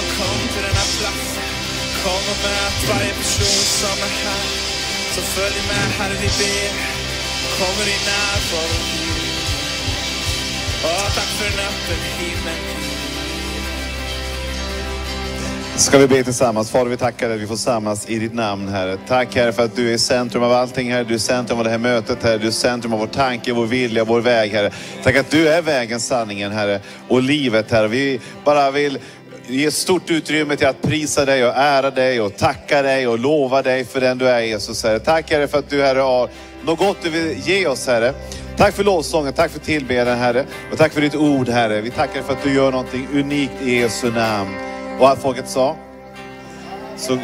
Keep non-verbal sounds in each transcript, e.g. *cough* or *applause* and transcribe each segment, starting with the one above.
jag kom till denna plats. Kom och möt varje person som är här. Så följ med, här vi ber. Kommer i närvaro, Gud. Tack för en öppen himmel. Ska vi be tillsammans? Fader, vi tackar dig att vi får samlas i ditt namn, Herre. Tack, Herre, för att du är centrum av allting, Herre. Du är centrum av det här mötet, Herre. Du är centrum av vår tanke, vår vilja, vår väg, Herre. Tack att du är vägen, sanningen, Herre, och livet, Herre. Vi bara vill ge stort utrymme till att prisa dig och ära dig och tacka dig och lova dig för den du är, Jesus, Herre. Tack, Herre, för att du, Herre, har något gott du vill ge oss, Herre. Tack för lovsången, tack för tillbedjan, Herre. Och tack för ditt ord, Herre. Vi tackar för att du gör någonting unikt i Jesu namn. Och allt folket sa? Så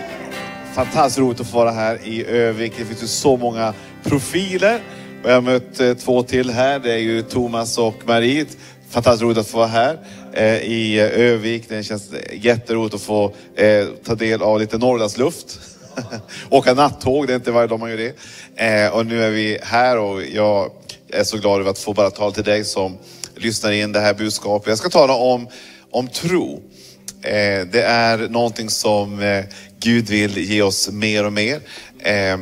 fantastiskt roligt att få vara här i Övik. Det finns ju så många profiler. Och jag har mött eh, två till här. Det är ju Thomas och Marie. Fantastiskt roligt att få vara här eh, i eh, Övik. Det känns jätteroligt att få eh, ta del av lite Norrlandsluft. *laughs* Åka nattåg, det är inte varje dag man gör det. Eh, och nu är vi här och jag är så glad över att få bara tala till dig som lyssnar in det här budskapet. Jag ska tala om, om tro. Eh, det är någonting som eh, Gud vill ge oss mer och mer. Eh,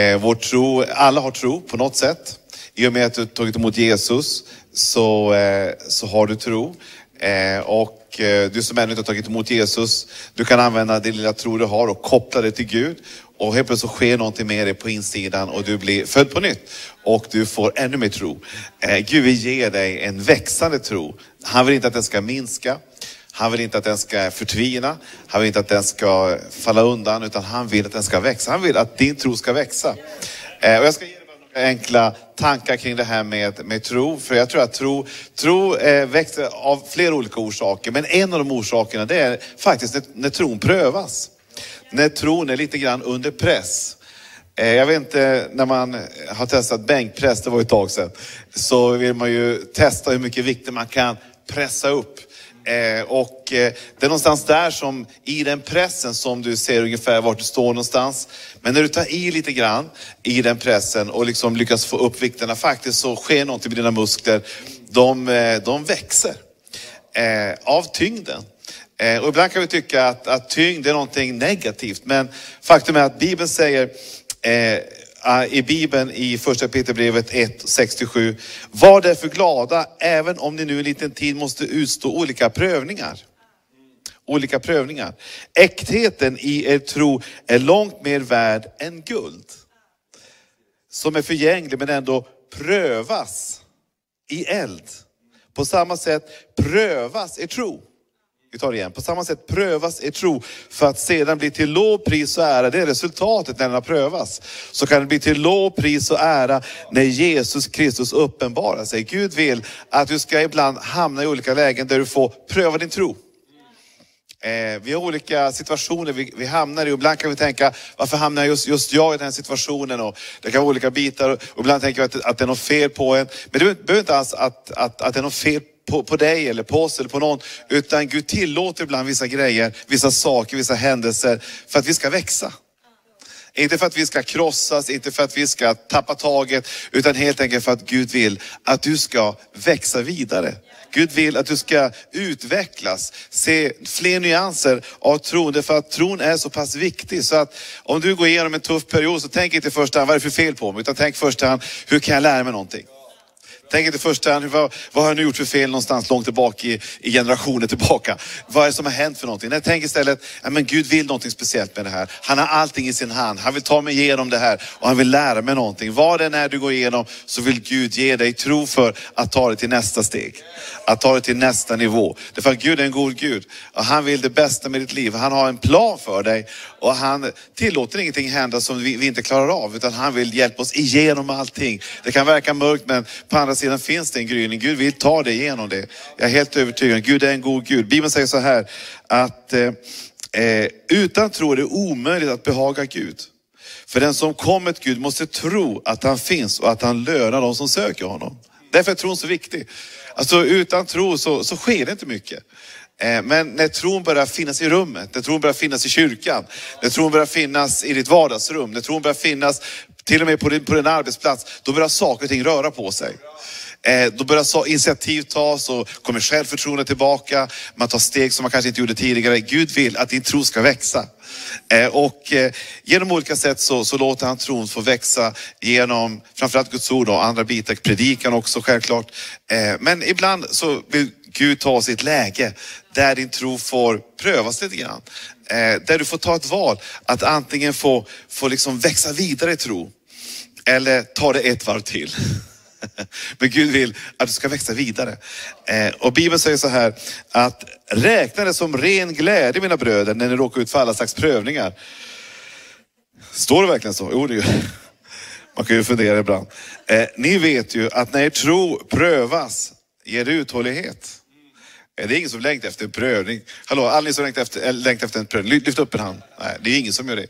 eh, vår tro, alla har tro på något sätt. I och med att du tagit emot Jesus så, eh, så har du tro. Eh, och eh, du som ännu inte har tagit emot Jesus, du kan använda din lilla tro du har och koppla det till Gud. Och helt plötsligt så sker någonting med dig på insidan och du blir född på nytt. Och du får ännu mer tro. Eh, Gud vill ge dig en växande tro. Han vill inte att den ska minska. Han vill inte att den ska förtvina. Han vill inte att den ska falla undan, utan han vill att den ska växa. Han vill att din tro ska växa. Och jag ska enkla tankar kring det här med, med tro. För jag tror att tro, tro eh, växer av flera olika orsaker. Men en av de orsakerna det är faktiskt när, när tron prövas. När tron är lite grann under press. Eh, jag vet inte, när man har testat bänkpress, det var ett tag sedan, så vill man ju testa hur mycket vikter man kan pressa upp. Eh, och eh, det är någonstans där som, i den pressen som du ser ungefär vart du står någonstans. Men när du tar i lite grann i den pressen och liksom lyckas få upp vikterna, faktiskt så sker någonting med dina muskler. De, eh, de växer eh, av tyngden. Eh, och ibland kan vi tycka att, att tyngd är någonting negativt, men faktum är att Bibeln säger eh, Eh, i Bibeln i första Peterbrevet 1, 67. Var därför glada även om ni nu en liten tid måste utstå olika prövningar. Olika prövningar. Äktheten i er tro är långt mer värd än guld. Som är förgänglig men ändå prövas i eld. På samma sätt prövas er tro. Vi tar det igen. På samma sätt prövas er tro för att sedan bli till lov, pris och ära. Det är resultatet när den har prövats. Så kan det bli till lov, pris och ära när Jesus Kristus uppenbarar sig. Gud vill att du ska ibland hamna i olika lägen där du får pröva din tro. Eh, vi har olika situationer vi, vi hamnar i. Ibland kan vi tänka, varför hamnar just, just jag i den här situationen? Och det kan vara olika bitar. Och ibland tänker vi att, att det är något fel på en. Men det behöver inte alls att, att, att det är något fel på, på dig eller på oss eller på någon. Utan Gud tillåter ibland vissa grejer, vissa saker, vissa händelser för att vi ska växa. Inte för att vi ska krossas, inte för att vi ska tappa taget, utan helt enkelt för att Gud vill att du ska växa vidare. Gud vill att du ska utvecklas, se fler nyanser av tron. Därför att tron är så pass viktig. Så att om du går igenom en tuff period så tänk inte i första hand, vad är det för fel på mig? Utan tänk i första hand, hur kan jag lära mig någonting? Tänk inte i första hand, vad, vad har jag nu gjort för fel någonstans långt tillbaka i, i generationer tillbaka? Vad är det som har hänt för någonting? Nej, tänk istället, ja, men Gud vill någonting speciellt med det här. Han har allting i sin hand. Han vill ta mig igenom det här och han vill lära mig någonting. Vad det än är du går igenom så vill Gud ge dig tro för att ta dig till nästa steg. Att ta dig till nästa nivå. Därför att Gud är en god Gud och han vill det bästa med ditt liv. Han har en plan för dig och han tillåter ingenting hända som vi, vi inte klarar av. Utan han vill hjälpa oss igenom allting. Det kan verka mörkt men på andra sidan finns det en gryning. Gud vill ta dig igenom det. Jag är helt övertygad. Gud är en god Gud. Bibeln säger så här att eh, eh, utan tro är det omöjligt att behaga Gud. För den som kommer till Gud måste tro att han finns och att han lönar de som söker honom. Därför är tron så viktig. Alltså utan tro så, så sker det inte mycket. Eh, men när tron börjar finnas i rummet, när tron börjar finnas i kyrkan, när tron börjar finnas i ditt vardagsrum, när tron börjar finnas till och med på din, på din arbetsplats, då börjar saker och ting röra på sig. Eh, då börjar initiativ tas och kommer självförtroende tillbaka. Man tar steg som man kanske inte gjorde tidigare. Gud vill att din tro ska växa. Eh, och genom olika sätt så, så låter han tron få växa genom framförallt Guds ord och andra bitar, predikan också självklart. Men ibland så vill Gud ta oss i ett läge där din tro får prövas lite grann. Eh, Där du får ta ett val att antingen få, få liksom växa vidare i tro eller ta det ett varv till. *laughs* Men Gud vill att du ska växa vidare. Eh, och Bibeln säger så här att räkna det som ren glädje mina bröder när ni råkar ut för alla slags prövningar. Står det verkligen så? Jo, det gör det. *laughs* Man kan ju fundera ibland. Eh, ni vet ju att när er tro prövas ger det uthållighet. Det är ingen som längtar efter en prövning. Hallå, alla ni som längtar efter, eh, längtar efter en prövning, lyft, upp en hand. Nej, det är ingen som gör det.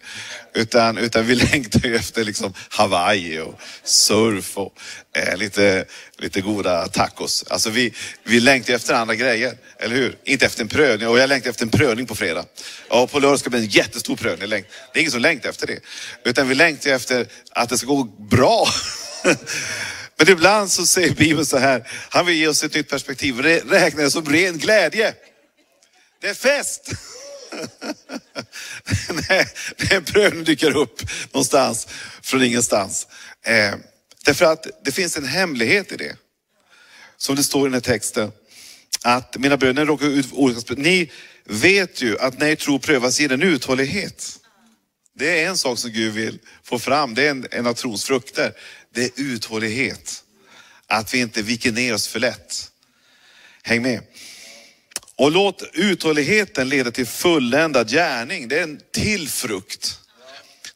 Utan, utan vi *laughs* längtar ju efter liksom Hawaii och surf och eh, lite, lite goda tacos. Alltså vi, vi längtar efter andra grejer, eller hur? Inte efter en prövning. Och jag längtar efter en prövning på fredag. Och på lördag ska det bli en jättestor prövning. Det är ingen som längtar efter det. Utan vi längtar efter att det ska gå bra. *laughs* Men ibland så säger Bibeln så här, han vill ge oss ett nytt perspektiv. Räkna det som ren glädje. Det är fest. *laughs* Det är en prövning dyker upp någonstans från ingenstans. Eh, därför att det finns en hemlighet i det. Som det står i den här texten. Att mina bröder, ni råkar ut för olika ni vet ju att när er tro prövas ger den uthållighet. Det är en sak som Gud vill få fram. Det är en, en av trons frukter. Det är uthållighet. Att vi inte viker ner oss för lätt. Häng med. Och låt uthålligheten leda till fulländad gärning. Det är en till frukt.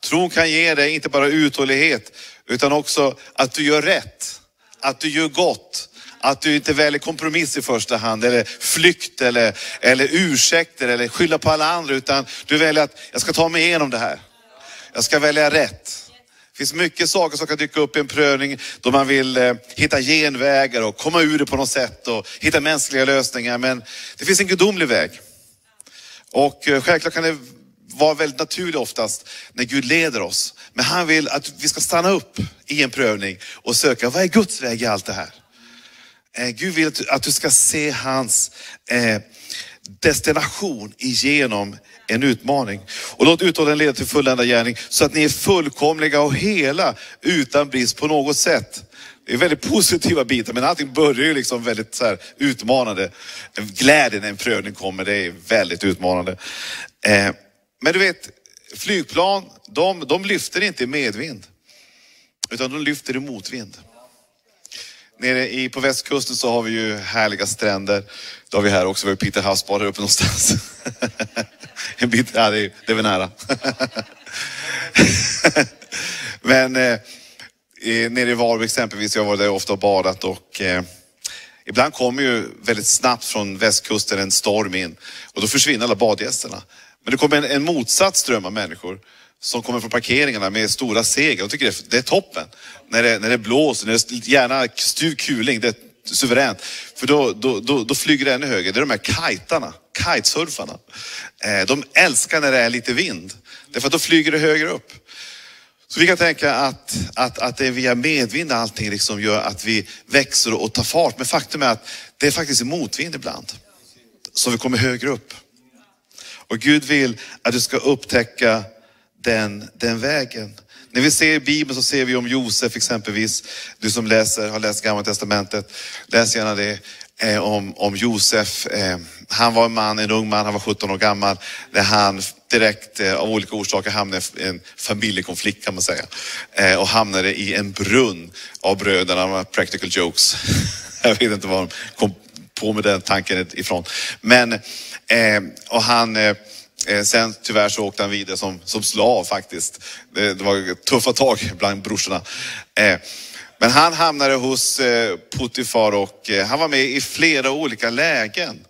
Tron kan ge dig inte bara uthållighet utan också att du gör rätt. Att du gör gott. Att du inte väljer kompromiss i första hand eller flykt eller, eller ursäkter eller skylla på alla andra utan du väljer att jag ska ta mig igenom det här. Jag ska välja rätt. Det finns mycket saker som kan dyka upp i en prövning då man vill eh, hitta genvägar och komma ur det på något sätt och hitta mänskliga lösningar. Men det finns en gudomlig väg. Och eh, självklart kan det vara väldigt naturligt oftast när Gud leder oss. Men han vill att vi ska stanna upp i en prövning och söka, vad är Guds väg i allt det här? Eh, Gud vill att du, att du ska se hans eh, destination igenom en utmaning. Och låt uthålligheten leda till fulländad gärning så att ni är fullkomliga och hela utan brist på något sätt. Det är väldigt positiva bitar men allting börjar ju liksom väldigt så här utmanande. Glädjen när en prövning kommer, det är väldigt utmanande. Eh, men du vet, flygplan, de, de lyfter inte i medvind. Utan de lyfter i motvind. Nere i, på västkusten så har vi ju härliga stränder. Då har vi här också, vi har Peter House här uppe någonstans. *laughs* en bit, ja, det, är, det är väl nära. *laughs* Men eh, nere i Varberg exempelvis, jag har varit där ofta och badat och eh, ibland kommer ju väldigt snabbt från västkusten en storm in och då försvinner alla badgästerna. Men det kommer en, en motsatt ström av människor som kommer från parkeringarna med stora segel. Jag tycker det, är- det är toppen. När det, när det blåser, när det gärna stuv kuling, det suveränt. För då, då, då, då flyger det ännu högre. Det är de här kajtarna, kitesurfarna. Eh, de älskar när det är lite vind. Därför att då flyger det högre upp. Så vi kan tänka att, att, att det är via medvind allting liksom gör att vi växer och tar fart. Men faktum är att det är faktiskt motvind ibland. Så vi kommer högre upp. Och Gud vill att du ska upptäcka den, den vägen. När vi ser i Bibeln så ser vi om Josef exempelvis. Du som läser, har läst Gamla Testamentet, läs gärna det. Eh, om, om Josef. Eh, han var en man, en ung man, han var 17 år gammal. När han direkt eh, av olika orsaker hamnade i en familjekonflikt kan man säga. Eh, och hamnade i en brunn av bröderna, de var practical jokes. *laughs* Jag vet inte var de kom på med den tanken ifrån. Men, eh, och han, eh, Eh, sen tyvärr så åkte han vidare som, som slav faktiskt. Det, det var tuffa tag bland brorsorna. Eh, men han hamnade hos eh, Puttifar och han var med i flera olika lägen.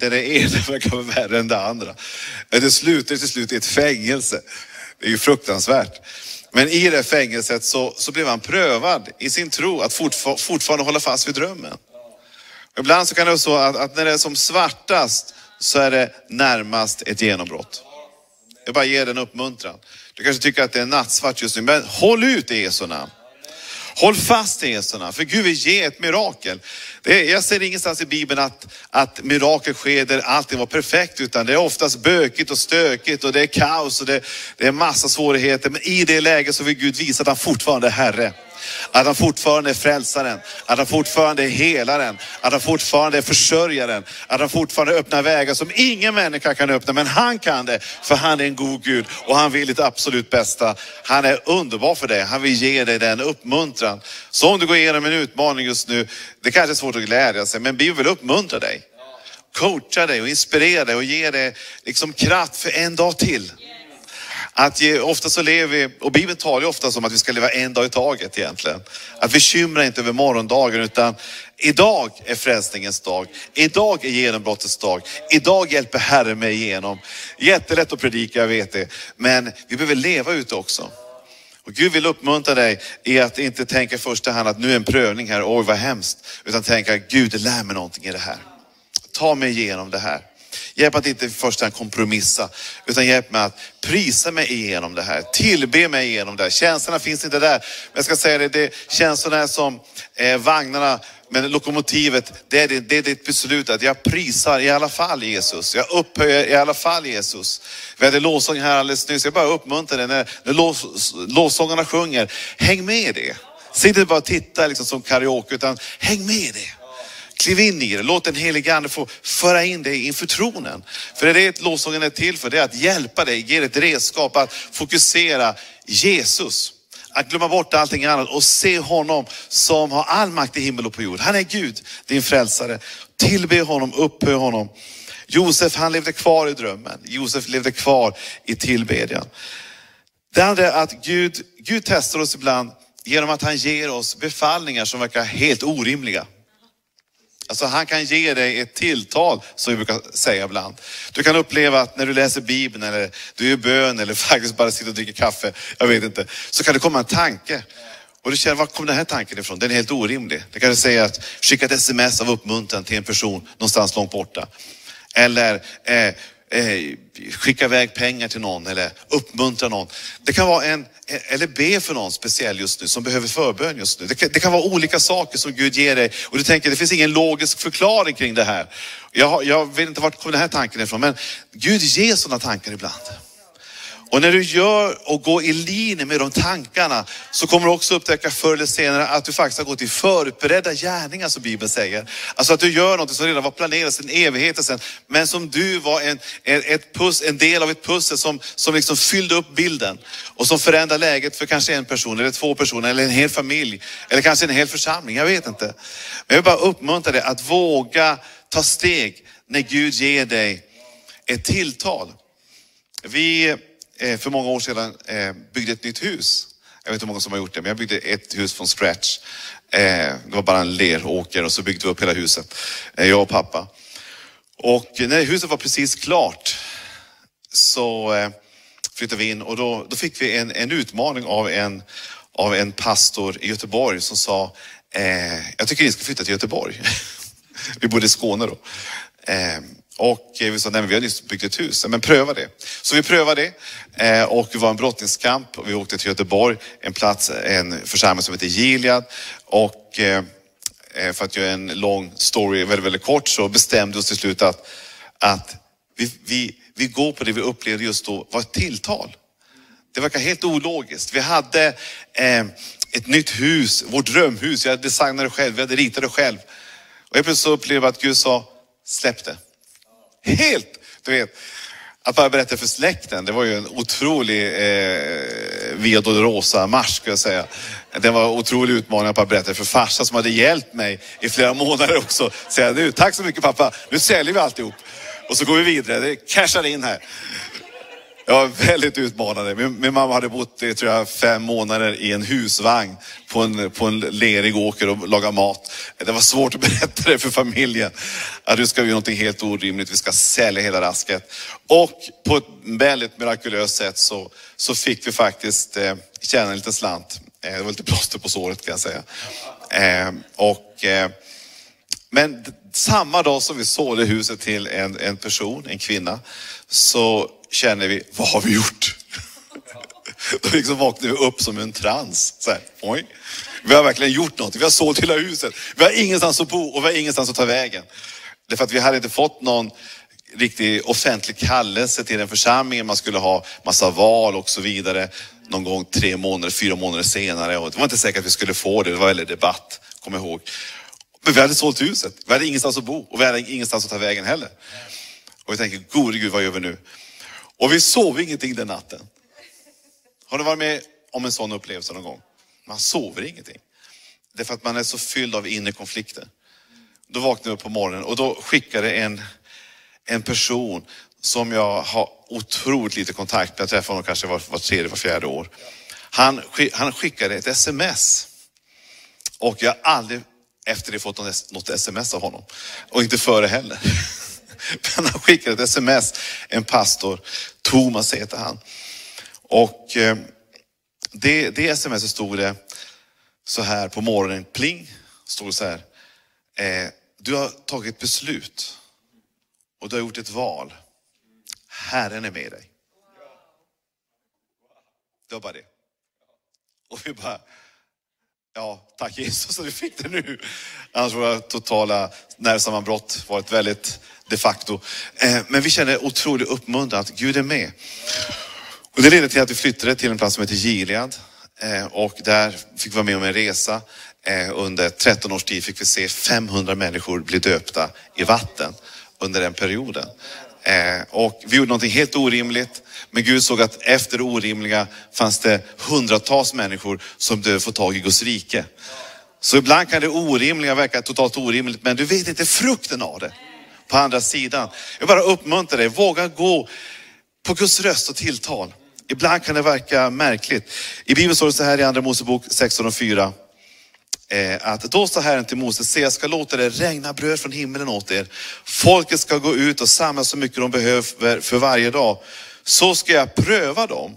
Där det ena *laughs* verkar vara värre än det andra. Det slutade till slut i ett fängelse. Det är ju fruktansvärt. Men i det fängelset så, så blev han prövad i sin tro att fortfar- fortfarande hålla fast vid drömmen. Ibland så kan det vara så att, att när det är som svartast så är det närmast ett genombrott. Jag bara ger den uppmuntran. Du kanske tycker att det är nattsvart just nu, men håll ut i Jesu namn. Håll fast i Jesu namn, för Gud vill ge ett mirakel. Det är, jag ser ingenstans i Bibeln att, att mirakel sker där allting var perfekt, utan det är oftast bökigt och stökigt och det är kaos och det, det är massa svårigheter. Men i det läget så vill Gud visa att han fortfarande är Herre. Att han fortfarande är frälsaren, att han fortfarande är helaren, att han fortfarande är försörjaren, att han fortfarande öppnar vägar som ingen människa kan öppna. Men han kan det, för han är en god Gud och han vill ditt absolut bästa. Han är underbar för dig, han vill ge dig den uppmuntran. Så om du går igenom en utmaning just nu, det kanske är svårt att glädja sig, men Bibeln vill uppmuntra dig. Coacha dig och inspirera dig och ge dig liksom kraft för en dag till. Att ge, ofta så lever vi, och Bibeln talar ju ofta om att vi ska leva en dag i taget egentligen. Att bekymra inte över morgondagen utan idag är frälsningens dag. Idag är genombrottets dag. Idag hjälper Herren mig igenom. Jättelätt att predika, jag vet det. Men vi behöver leva ute också. Och Gud vill uppmuntra dig i att inte tänka i första hand att nu är en prövning här, oj vad hemskt. Utan tänka, Gud lär mig någonting i det här. Ta mig igenom det här. Hjälp att inte i första hand kompromissa, utan hjälp mig att prisa mig igenom det här. Tillbe mig igenom det här. Känslorna finns inte där. Men jag ska säga det, det känslorna är som eh, vagnarna, men lokomotivet, det är, det, det är ditt beslut att jag prisar i alla fall Jesus. Jag upphöjer i alla fall Jesus. Vi hade lovsång här alldeles nyss. Jag bara uppmuntrar dig när, när lov, lovsångarna sjunger. Häng med i det. Sitt inte bara och titta liksom som karaoke, utan häng med i det. Kliv in i det, låt den helige Ande få föra in dig inför tronen. För det är det lovsången är till för, det är att hjälpa dig, ge dig ett redskap att fokusera Jesus. Att glömma bort allting annat och se honom som har all makt i himmel och på jord. Han är Gud, din frälsare. Tillbe honom, upphöj honom. Josef han levde kvar i drömmen. Josef levde kvar i tillbedjan. Det andra är att Gud, Gud testar oss ibland genom att han ger oss befallningar som verkar helt orimliga. Alltså han kan ge dig ett tilltal som vi brukar säga ibland. Du kan uppleva att när du läser Bibeln eller du gör bön eller *laughs* faktiskt bara sitter och dricker kaffe, jag vet inte, så kan det komma en tanke. Och du känner, var kom den här tanken ifrån? Den är helt orimlig. Det kanske säger att skicka ett sms av uppmuntran till en person någonstans långt borta. Eller eh, eh, skicka iväg pengar till någon eller uppmuntra någon. Det kan vara en, eh, eller be för någon speciell just nu som behöver förbön just nu. Det kan, det kan vara olika saker som Gud ger dig och du tänker det finns ingen logisk förklaring kring det här. Jag, jag vet inte vart kom den här tanken ifrån men Gud ger sådana tankar ibland. Och när du gör och går i linje med de tankarna så kommer du också upptäcka förr eller senare att du faktiskt har gått i förberedda gärningar som Bibeln säger. Alltså att du gör något som redan var planerat sedan evigheter sedan, men som du var en, en, ett puss, en del av ett pussel som, som liksom fyllde upp bilden och som förändrar läget för kanske en person eller två personer eller en hel familj eller kanske en hel församling. Jag vet inte. Men jag vill bara uppmuntra dig att våga ta steg när Gud ger dig ett tilltal. Vi Eh, för många år sedan eh, byggde ett nytt hus. Jag vet inte hur många som har gjort det, men jag byggde ett hus från scratch. Eh, det var bara en leråker och så byggde vi upp hela huset, jag och pappa. Och när huset var precis klart så flyttade vi in och då, då fick vi en, en utmaning av en, av en pastor i Göteborg som sa, eh, jag tycker ni ska flytta till Göteborg. *laughs* vi bodde i Skåne då. Eh, och eh, vi sa, nej men vi har nyss byggt ett hus, men pröva det. Så vi prövade det eh, och det var en brottningskamp och vi åkte till Göteborg, en plats, en församling som heter Gilead. Och eh, för att göra en lång story väldigt, väldigt kort så bestämde vi oss till slut att, att vi, vi, vi går på det vi upplevde just då var ett tilltal. Det verkar helt ologiskt. Vi hade eh, ett nytt hus, vårt drömhus. Jag designade det själv, vi hade ritat det själv. Och jag plötsligt så upplevde att Gud sa, släpp det. Helt, du vet. Att bara berätta för släkten, det var ju en otrolig eh, Via Dolorosa-marsch skulle jag säga. Det var en otrolig utmaning att bara berätta för farsan som hade hjälpt mig i flera *laughs* månader också. Säga nu, tack så mycket pappa, nu säljer vi alltihop. Och så går vi vidare, det cashar in här. Ja, väldigt utmanande. Min, min mamma hade bott i tror jag, fem månader i en husvagn på en, på en lerig åker och lagat mat. Det var svårt att berätta det för familjen. Att nu ska vi göra någonting helt orimligt, vi ska sälja hela rasket. Och på ett väldigt mirakulöst sätt så, så fick vi faktiskt eh, tjäna en liten slant. Eh, det var lite plåster på såret kan jag säga. Eh, och, eh, men samma dag som vi sålde huset till en, en person, en kvinna, så känner vi, vad har vi gjort? *laughs* Då liksom vaknar vi upp som en trans. Så här, oj. Vi har verkligen gjort något. Vi har sålt hela huset. Vi har ingenstans att bo och vi har ingenstans att ta vägen. Därför att vi hade inte fått någon riktig offentlig kallelse till den församlingen. Man skulle ha massa val och så vidare. Någon gång tre månader, fyra månader senare. Och det var inte säkert att vi skulle få det. Det var väldigt debatt, kom ihåg. Men vi hade sålt huset. Vi hade ingenstans att bo och vi hade ingenstans att ta vägen heller. Och vi tänker, gode Gud, vad gör vi nu? Och vi sov ingenting den natten. Har du varit med om en sån upplevelse någon gång? Man sover ingenting. Det är för att man är så fylld av inre konflikter. Då vaknade jag upp på morgonen och då skickade en, en person som jag har otroligt lite kontakt med, jag träffar honom kanske var, var tredje, var fjärde år. Han, han skickade ett sms. Och jag har aldrig efter det fått något sms av honom. Och inte före heller. *laughs* Men han skickade ett sms, en pastor, Thomas heter han. Och eh, det, det sms stod det så här på morgonen, pling, stod det så här. Eh, du har tagit beslut och du har gjort ett val. Herren är med dig. Det var bara det. Och vi bara, ja tack Jesus att vi fick det nu. Annars våra totala nervsammanbrott varit väldigt de facto. Eh, men vi känner otroligt uppmuntran att Gud är med. Och det ledde till att vi flyttade till en plats som heter Gilead. Eh, och där fick vi vara med om en resa. Eh, under 13 års tid fick vi se 500 människor bli döpta i vatten under den perioden. Och vi gjorde någonting helt orimligt. Men Gud såg att efter det orimliga fanns det hundratals människor som behövde få tag i Guds rike. Så ibland kan det orimliga verka totalt orimligt, men du vet inte frukten av det på andra sidan. Jag bara uppmuntrar dig, våga gå på Guds röst och tilltal. Ibland kan det verka märkligt. I Bibeln står det så här i Andra Mosebok 16 och 4. Eh, att då sa Herren till Moses, se jag ska låta det regna bröd från himlen åt er. Folket ska gå ut och samla så mycket de behöver för varje dag. Så ska jag pröva dem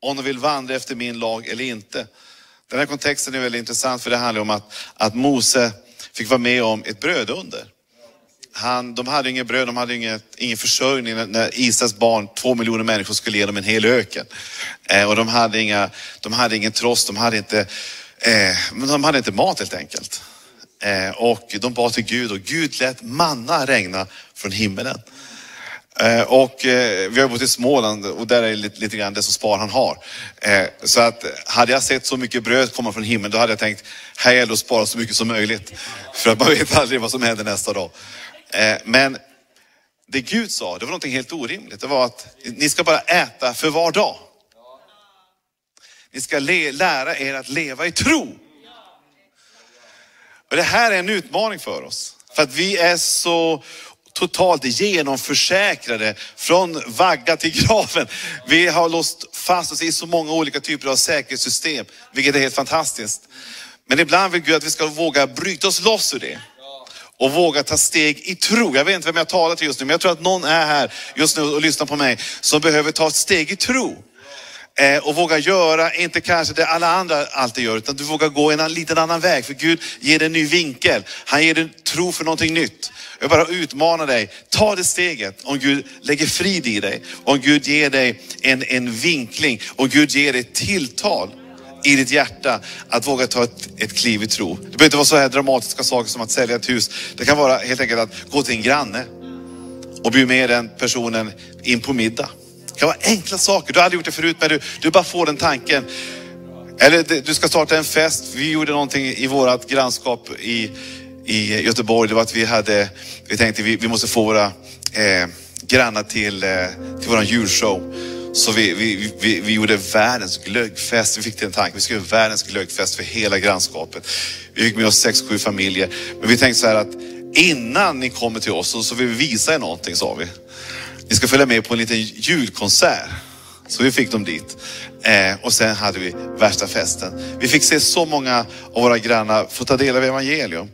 om de vill vandra efter min lag eller inte. Den här kontexten är väldigt intressant för det handlar om att, att Mose fick vara med om ett brödunder han, de hade inget bröd, de hade inget, ingen försörjning när Israels barn, två miljoner människor, skulle genom en hel öken. Eh, och de hade, inga, de hade ingen trost, de hade inte, eh, de hade inte mat helt enkelt. Eh, och de bad till Gud och Gud lät manna regna från himmelen. Eh, och eh, vi har bott i Småland och där är lite, lite grann det som spar han har. Eh, så att hade jag sett så mycket bröd komma från himlen, då hade jag tänkt, här gäller det att spara så mycket som möjligt. För att man vet aldrig vad som händer nästa dag. Eh, men det Gud sa, det var någonting helt orimligt. Det var att ni ska bara äta för var dag. Ni ska lära er att leva i tro. Och det här är en utmaning för oss. För att vi är så totalt genomförsäkrade från vagga till graven. Vi har låst fast oss i så många olika typer av säkerhetssystem, vilket är helt fantastiskt. Men ibland vill Gud att vi ska våga bryta oss loss ur det och våga ta steg i tro. Jag vet inte vem jag talar till just nu, men jag tror att någon är här just nu och lyssnar på mig som behöver ta ett steg i tro. Eh, och våga göra, inte kanske det alla andra alltid gör, utan du vågar gå en liten annan väg. För Gud ger dig en ny vinkel. Han ger dig tro för någonting nytt. Jag bara utmanar dig, ta det steget. Om Gud lägger frid i dig, om Gud ger dig en, en vinkling, om Gud ger dig tilltal i ditt hjärta att våga ta ett, ett kliv i tro. Det behöver inte vara så här dramatiska saker som att sälja ett hus. Det kan vara helt enkelt att gå till en granne och bjuda med den personen in på middag. Det kan vara enkla saker. Du har aldrig gjort det förut, men du, du bara får den tanken. Eller du ska starta en fest. Vi gjorde någonting i vårt grannskap i, i Göteborg. Det var att vi hade, vi tänkte vi, vi måste få våra eh, grannar till, eh, till våran julshow. Så vi, vi, vi, vi gjorde världens glöggfest. Vi fick den tanken, vi ska göra världens glöggfest för hela grannskapet. Vi fick med oss sex, sju familjer. Men vi tänkte så här att innan ni kommer till oss så, vill vi visa er någonting, sa vi. Ni ska följa med på en liten julkonsert. Så vi fick dem dit. Eh, och sen hade vi värsta festen. Vi fick se så många av våra grannar få ta del av evangelium.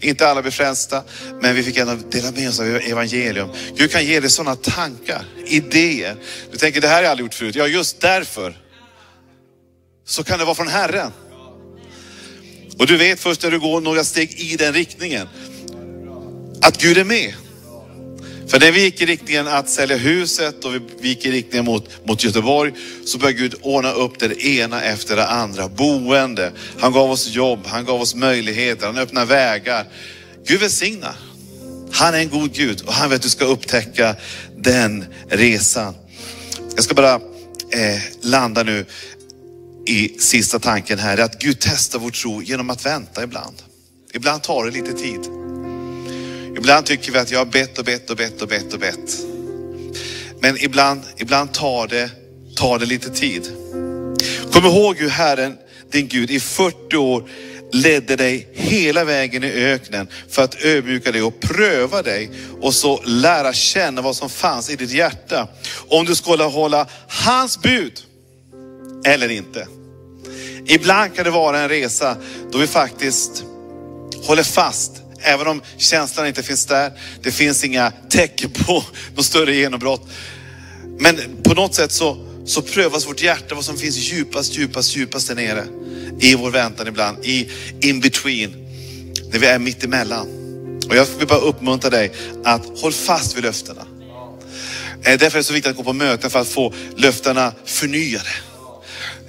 Inte alla blev frälsta, men vi fick ändå dela med oss av evangelium. Gud kan ge dig sådana tankar, idéer. Du tänker, det här har jag aldrig gjort förut. Ja, just därför så kan det vara från Herren. Och du vet först när du går några steg i den riktningen, att Gud är med. För när vi gick i riktningen att sälja huset och vi gick i riktningen mot, mot Göteborg så började Gud ordna upp det ena efter det andra. Boende, han gav oss jobb, han gav oss möjligheter, han öppnade vägar. Gud välsignar. Han är en god Gud och han vet att du ska upptäcka den resan. Jag ska bara eh, landa nu i sista tanken här, att Gud testar vår tro genom att vänta ibland. Ibland tar det lite tid. Ibland tycker vi att jag har bett och bett och bett och bett och bett. Men ibland, ibland tar, det, tar det lite tid. Kom ihåg hur Herren, din Gud, i 40 år ledde dig hela vägen i öknen för att ödmjuka dig och pröva dig och så lära känna vad som fanns i ditt hjärta. Om du skulle hålla hans bud eller inte. Ibland kan det vara en resa då vi faktiskt håller fast Även om känslan inte finns där. Det finns inga tecken på *laughs* något större genombrott. Men på något sätt så, så prövas vårt hjärta vad som finns djupast, djupast, djupast där nere. I vår väntan ibland, i in between. När vi är mitt emellan. Och jag vill bara uppmuntra dig att håll fast vid löftena. Eh, därför är det så viktigt att gå på möten för att få löftena förnyade.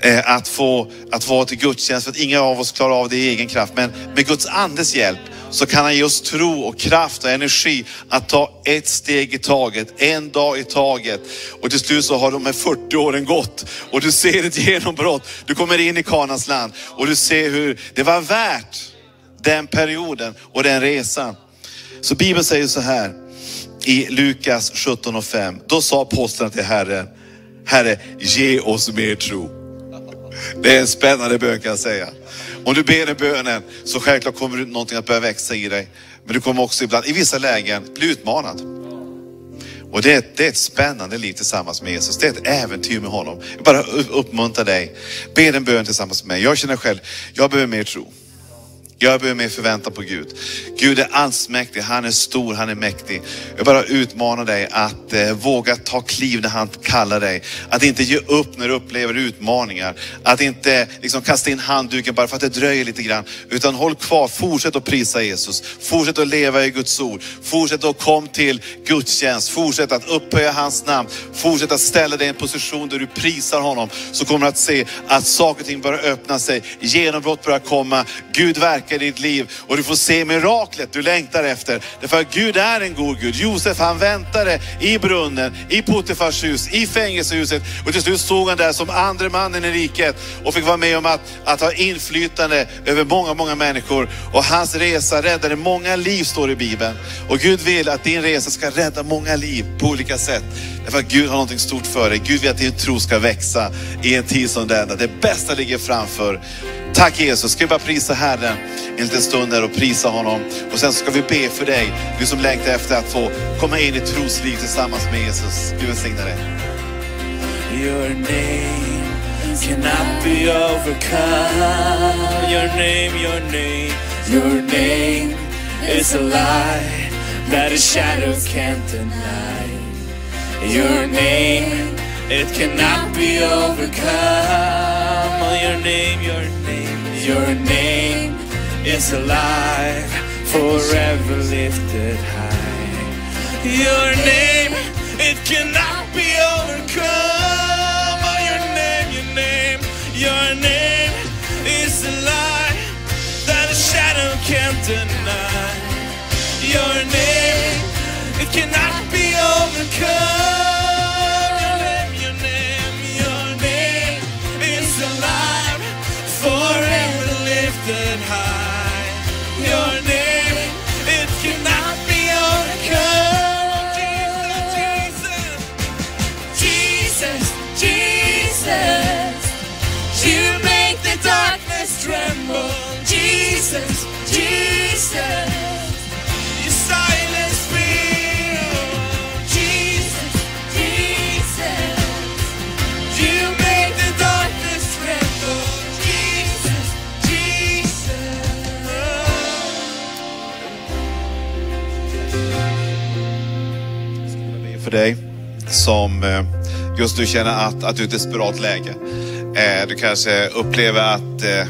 Eh, att få att vara till gudstjänst, för att inga av oss klarar av det i egen kraft. Men med Guds andes hjälp så kan han ge oss tro och kraft och energi att ta ett steg i taget, en dag i taget. Och till slut så har de här 40 åren gått och du ser ett genombrott. Du kommer in i Kanans land och du ser hur det var värt den perioden och den resan. Så Bibeln säger så här i Lukas 17 och 5. Då sa apostlarna till Herren, Herre ge oss mer tro. Det är en spännande bön kan jag säga. Om du ber den bönen så självklart kommer någonting att börja växa i dig. Men du kommer också ibland, i vissa lägen, bli utmanad. Och det är, det är ett spännande liv tillsammans med Jesus. Det är ett äventyr med honom. Jag bara uppmuntrar dig. Be den bön tillsammans med mig. Jag känner själv, jag behöver mer tro. Jag behöver mer förväntan på Gud. Gud är allsmäktig, han är stor, han är mäktig. Jag bara utmanar dig att eh, våga ta kliv när han kallar dig. Att inte ge upp när du upplever utmaningar. Att inte liksom, kasta in handduken bara för att det dröjer lite grann. Utan håll kvar, fortsätt att prisa Jesus. Fortsätt att leva i Guds ord. Fortsätt att komma till gudstjänst. Fortsätt att upphöja hans namn. Fortsätt att ställa dig i en position där du prisar honom. Så kommer du att se att saker och ting börjar öppna sig. Genombrott börjar komma. Gud verkar verka i ditt liv och du får se miraklet du längtar efter. Därför att Gud är en god Gud. Josef han väntade i brunnen, i Potifars hus, i fängelsehuset och till slut stod han där som andre mannen i riket och fick vara med om att, att ha inflytande över många, många människor. Och hans resa räddade många liv står det i Bibeln. Och Gud vill att din resa ska rädda många liv på olika sätt. Därför att Gud har någonting stort för dig. Gud vill att din tro ska växa i en tid som denna. Det bästa ligger framför. Tack Jesus, ska vi bara prisa Herren en liten stund här och prisa honom. Och sen ska vi be för dig, du som längtar efter att få komma in i trosliv tillsammans med Jesus. Gud välsigne dig. Your name cannot be overcome. Your name, your name, your name is a lie, that a shadow can't deny. Your name, it cannot be overcome. Your name, your name, your name is alive, forever lifted high. Your name, it cannot be overcome. Oh, your name, your name, your name is alive, that a shadow can't deny. Your name, it cannot be overcome. för dig som eh, just nu känner att, att du är i ett desperat läge. Eh, du kanske upplever att eh,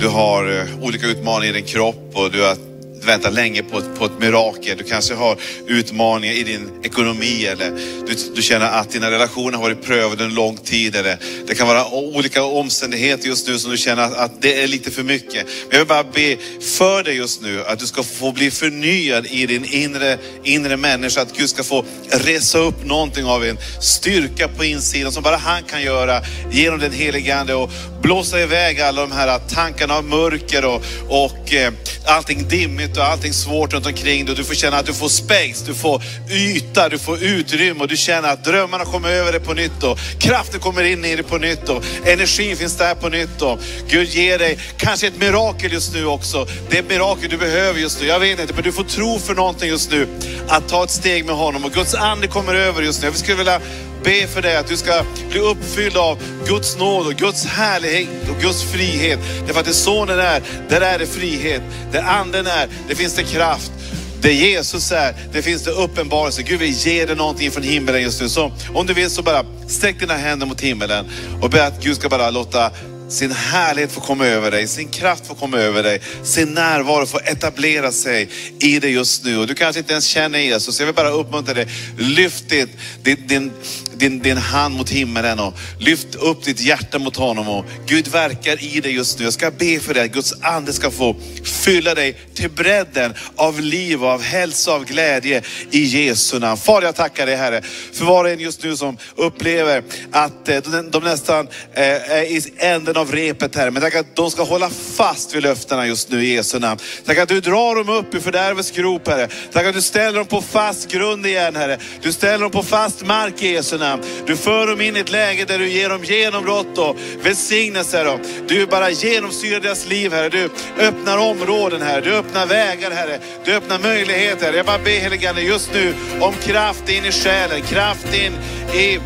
du har olika utmaningar i din kropp och du, att väntat länge på ett, på ett mirakel. Du kanske har utmaningar i din ekonomi eller du, du känner att dina relationer har varit prövade en lång tid. Eller det kan vara olika omständigheter just nu som du känner att, att det är lite för mycket. Men jag vill bara be för dig just nu att du ska få bli förnyad i din inre, inre människa. Att Gud ska få resa upp någonting av en styrka på insidan som bara han kan göra genom den helige Ande och blåsa iväg alla de här tankarna av mörker och, och eh, allting dimmigt och allting svårt runt omkring dig. Du får känna att du får space, du får yta, du får utrymme och du känner att drömmarna kommer över dig på nytt och kraften kommer in i dig på nytt och energin finns där på nytt och Gud ger dig kanske ett mirakel just nu också. Det är ett mirakel du behöver just nu. Jag vet inte, men du får tro för någonting just nu. Att ta ett steg med honom och Guds ande kommer över just nu. Jag skulle vilja be för dig att du ska bli uppfylld av Guds nåd och Guds härlighet och Guds frihet. Därför att det sonen är, där är det frihet. Där anden är, det finns det kraft. Där Jesus är, det finns det uppenbarelse. Gud vill ge dig någonting från himlen just nu. Så om du vill så bara sträck dina händer mot himlen och be att Gud ska bara låta sin härlighet får komma över dig, sin kraft får komma över dig, sin närvaro får etablera sig i dig just nu. Och du kanske inte ens känner Jesus, jag vill bara uppmuntra dig, lyft din, din, din, din hand mot himmelen och lyft upp ditt hjärta mot honom. Och Gud verkar i dig just nu. Jag ska be för dig att Guds ande ska få fylla dig till bredden av liv av hälsa och av glädje i Jesu namn. Far, jag tackar dig Herre för var och en just nu som upplever att eh, de, de nästan eh, är i änden av repet Herre. Men tack att de ska hålla fast vid löftena just nu i Jesu namn. Tack att du drar dem upp ur fördärvets grop Herre. Tack att du ställer dem på fast grund igen Herre. Du ställer dem på fast mark i Jesu namn. Du för dem in i ett läge där du ger dem genombrott och välsignelse. Och du bara genomsyrar deras liv Herre. Du öppnar områden Herre. Du öppnar vägar Herre. Du öppnar möjligheter. Jag bara ber helige just nu om kraft in i själen, kraft in i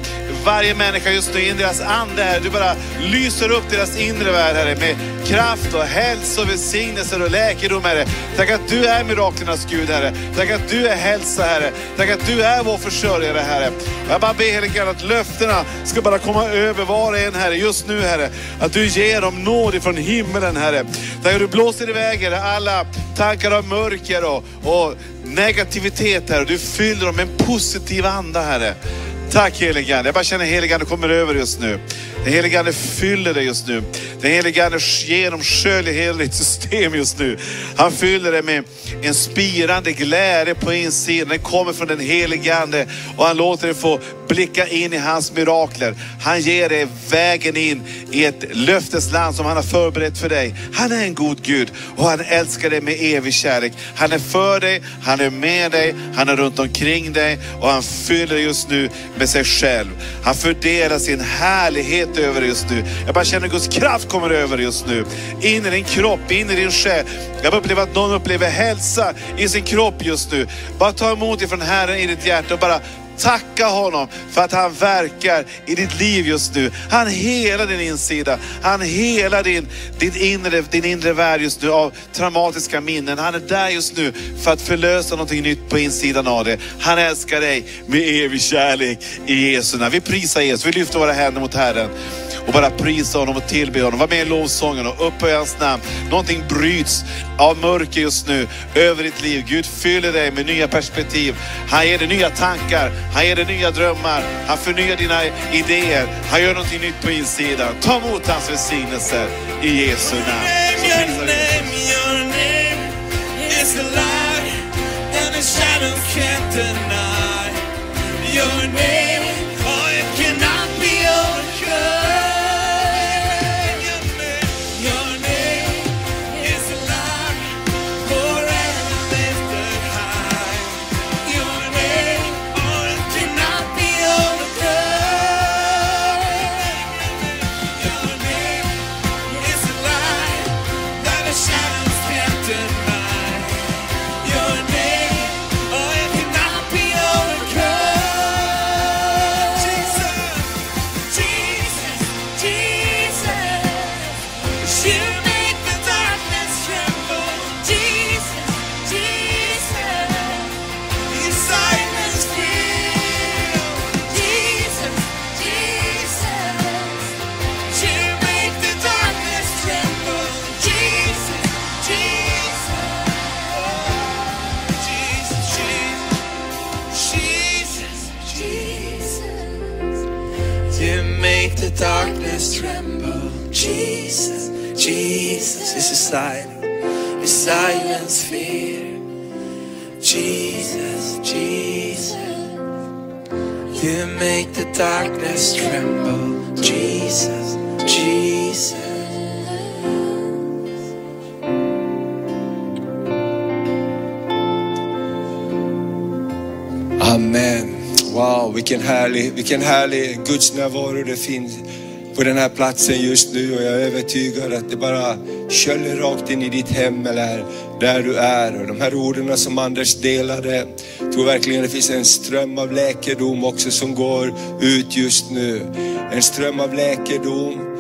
varje människa just nu, in i deras ande här. Du bara lyser upp deras inre värld Herre med kraft och hälsa och välsignelser och läkedom Herre. Tack att du är miraklernas Gud Herre. Tack att du är hälsa Herre. Tack att du är vår försörjare Herre. Jag bara ber helige att löftena ska bara komma över var och en Herre, just nu Herre. Att du ger dem nåd ifrån himmelen Herre. Tack att du blåser iväg Herre, alla tankar av mörker och, och negativitet Herre. Du fyller dem med en positiv anda Herre. Tack helige Ande. Jag bara känner helige Ande kommer över just nu. Den helige Ande fyller dig just nu. Den helige Ande genomsköljer hela ditt system just nu. Han fyller dig med en spirande glädje på insidan. Den kommer från den helige Ande och han låter dig få blicka in i hans mirakler. Han ger dig vägen in i ett löftesland som han har förberett för dig. Han är en god Gud och han älskar dig med evig kärlek. Han är för dig, han är med dig, han är runt omkring dig och han fyller dig just nu med sig själv. Han fördelar sin härlighet över dig just nu. Jag bara känner Guds kraft kommer över dig just nu. In i din kropp, in i din själ. Jag upplever att någon upplever hälsa i sin kropp just nu. Bara ta emot ifrån Herren i ditt hjärta och bara Tacka honom för att han verkar i ditt liv just nu. Han helar din insida. Han helar din, din, inre, din inre värld just nu av traumatiska minnen. Han är där just nu för att förlösa någonting nytt på insidan av dig. Han älskar dig med evig kärlek i Jesu namn. Vi prisar Jesus, vi lyfter våra händer mot Herren och bara prisa honom och tillbe honom. Var med i lovsången och upphöj hans namn. Någonting bryts av mörker just nu över ditt liv. Gud fyller dig med nya perspektiv. Han ger dig nya tankar. Han ger dig nya drömmar. Han förnyar dina idéer. Han gör någonting nytt på insidan. Ta emot hans välsignelse i Jesu namn. Så Your prisar vi name, your name is a light that the shadow can't deny. Your name, Jesus Jesus is silence, a silence fear. Jesus, Jesus, you make the darkness tremble. Jesus, Jesus. Amen. Wow, vilken härlig, vilken härlig Guds närvaro det finns på den här platsen just nu och jag är övertygad att det bara sköljer rakt in i ditt hem eller där du är. Och de här orden som Anders delade, jag tror verkligen det finns en ström av läkedom också som går ut just nu. En ström av läkedom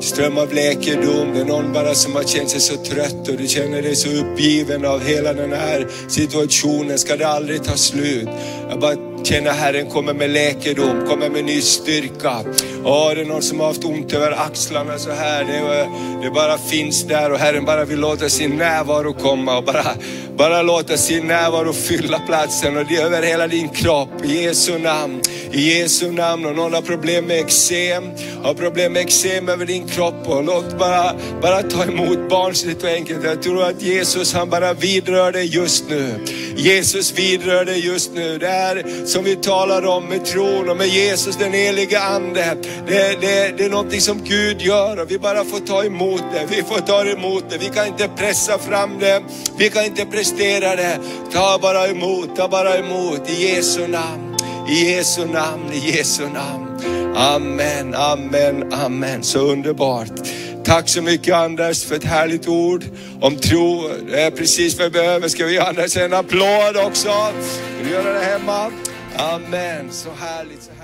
ström av läkedom. Det är någon bara som har känt sig så trött och du känner dig så uppgiven av hela den här situationen. Ska det aldrig ta slut? Jag bara känner Herren kommer med läkedom, kommer med ny styrka. Ja, det är någon som har haft ont över axlarna så här. Det, det bara finns där och Herren bara vill låta sin närvaro komma och bara, bara låta sin närvaro fylla platsen och det över hela din kropp. I Jesu namn, i Jesu namn. Och någon har problem med eksem, har problem med eksem över din kropp och låt bara, bara ta emot barnsligt och enkelt. Jag tror att Jesus han bara vidrör dig just nu. Jesus vidrör dig just nu. Det här som vi talar om med tron och med Jesus den helige Ande. Det, det, det är någonting som Gud gör och vi bara får ta emot det. Vi får ta emot det. Vi kan inte pressa fram det. Vi kan inte prestera det. Ta bara emot, ta bara emot i Jesu namn. I Jesu namn, i Jesu namn. Amen, amen, amen. Så underbart. Tack så mycket Anders för ett härligt ord om tro. Det är precis vad vi behöver. Ska vi ge Anders en applåd också? Ska vi göra det hemma? Amen, så härligt, så härligt.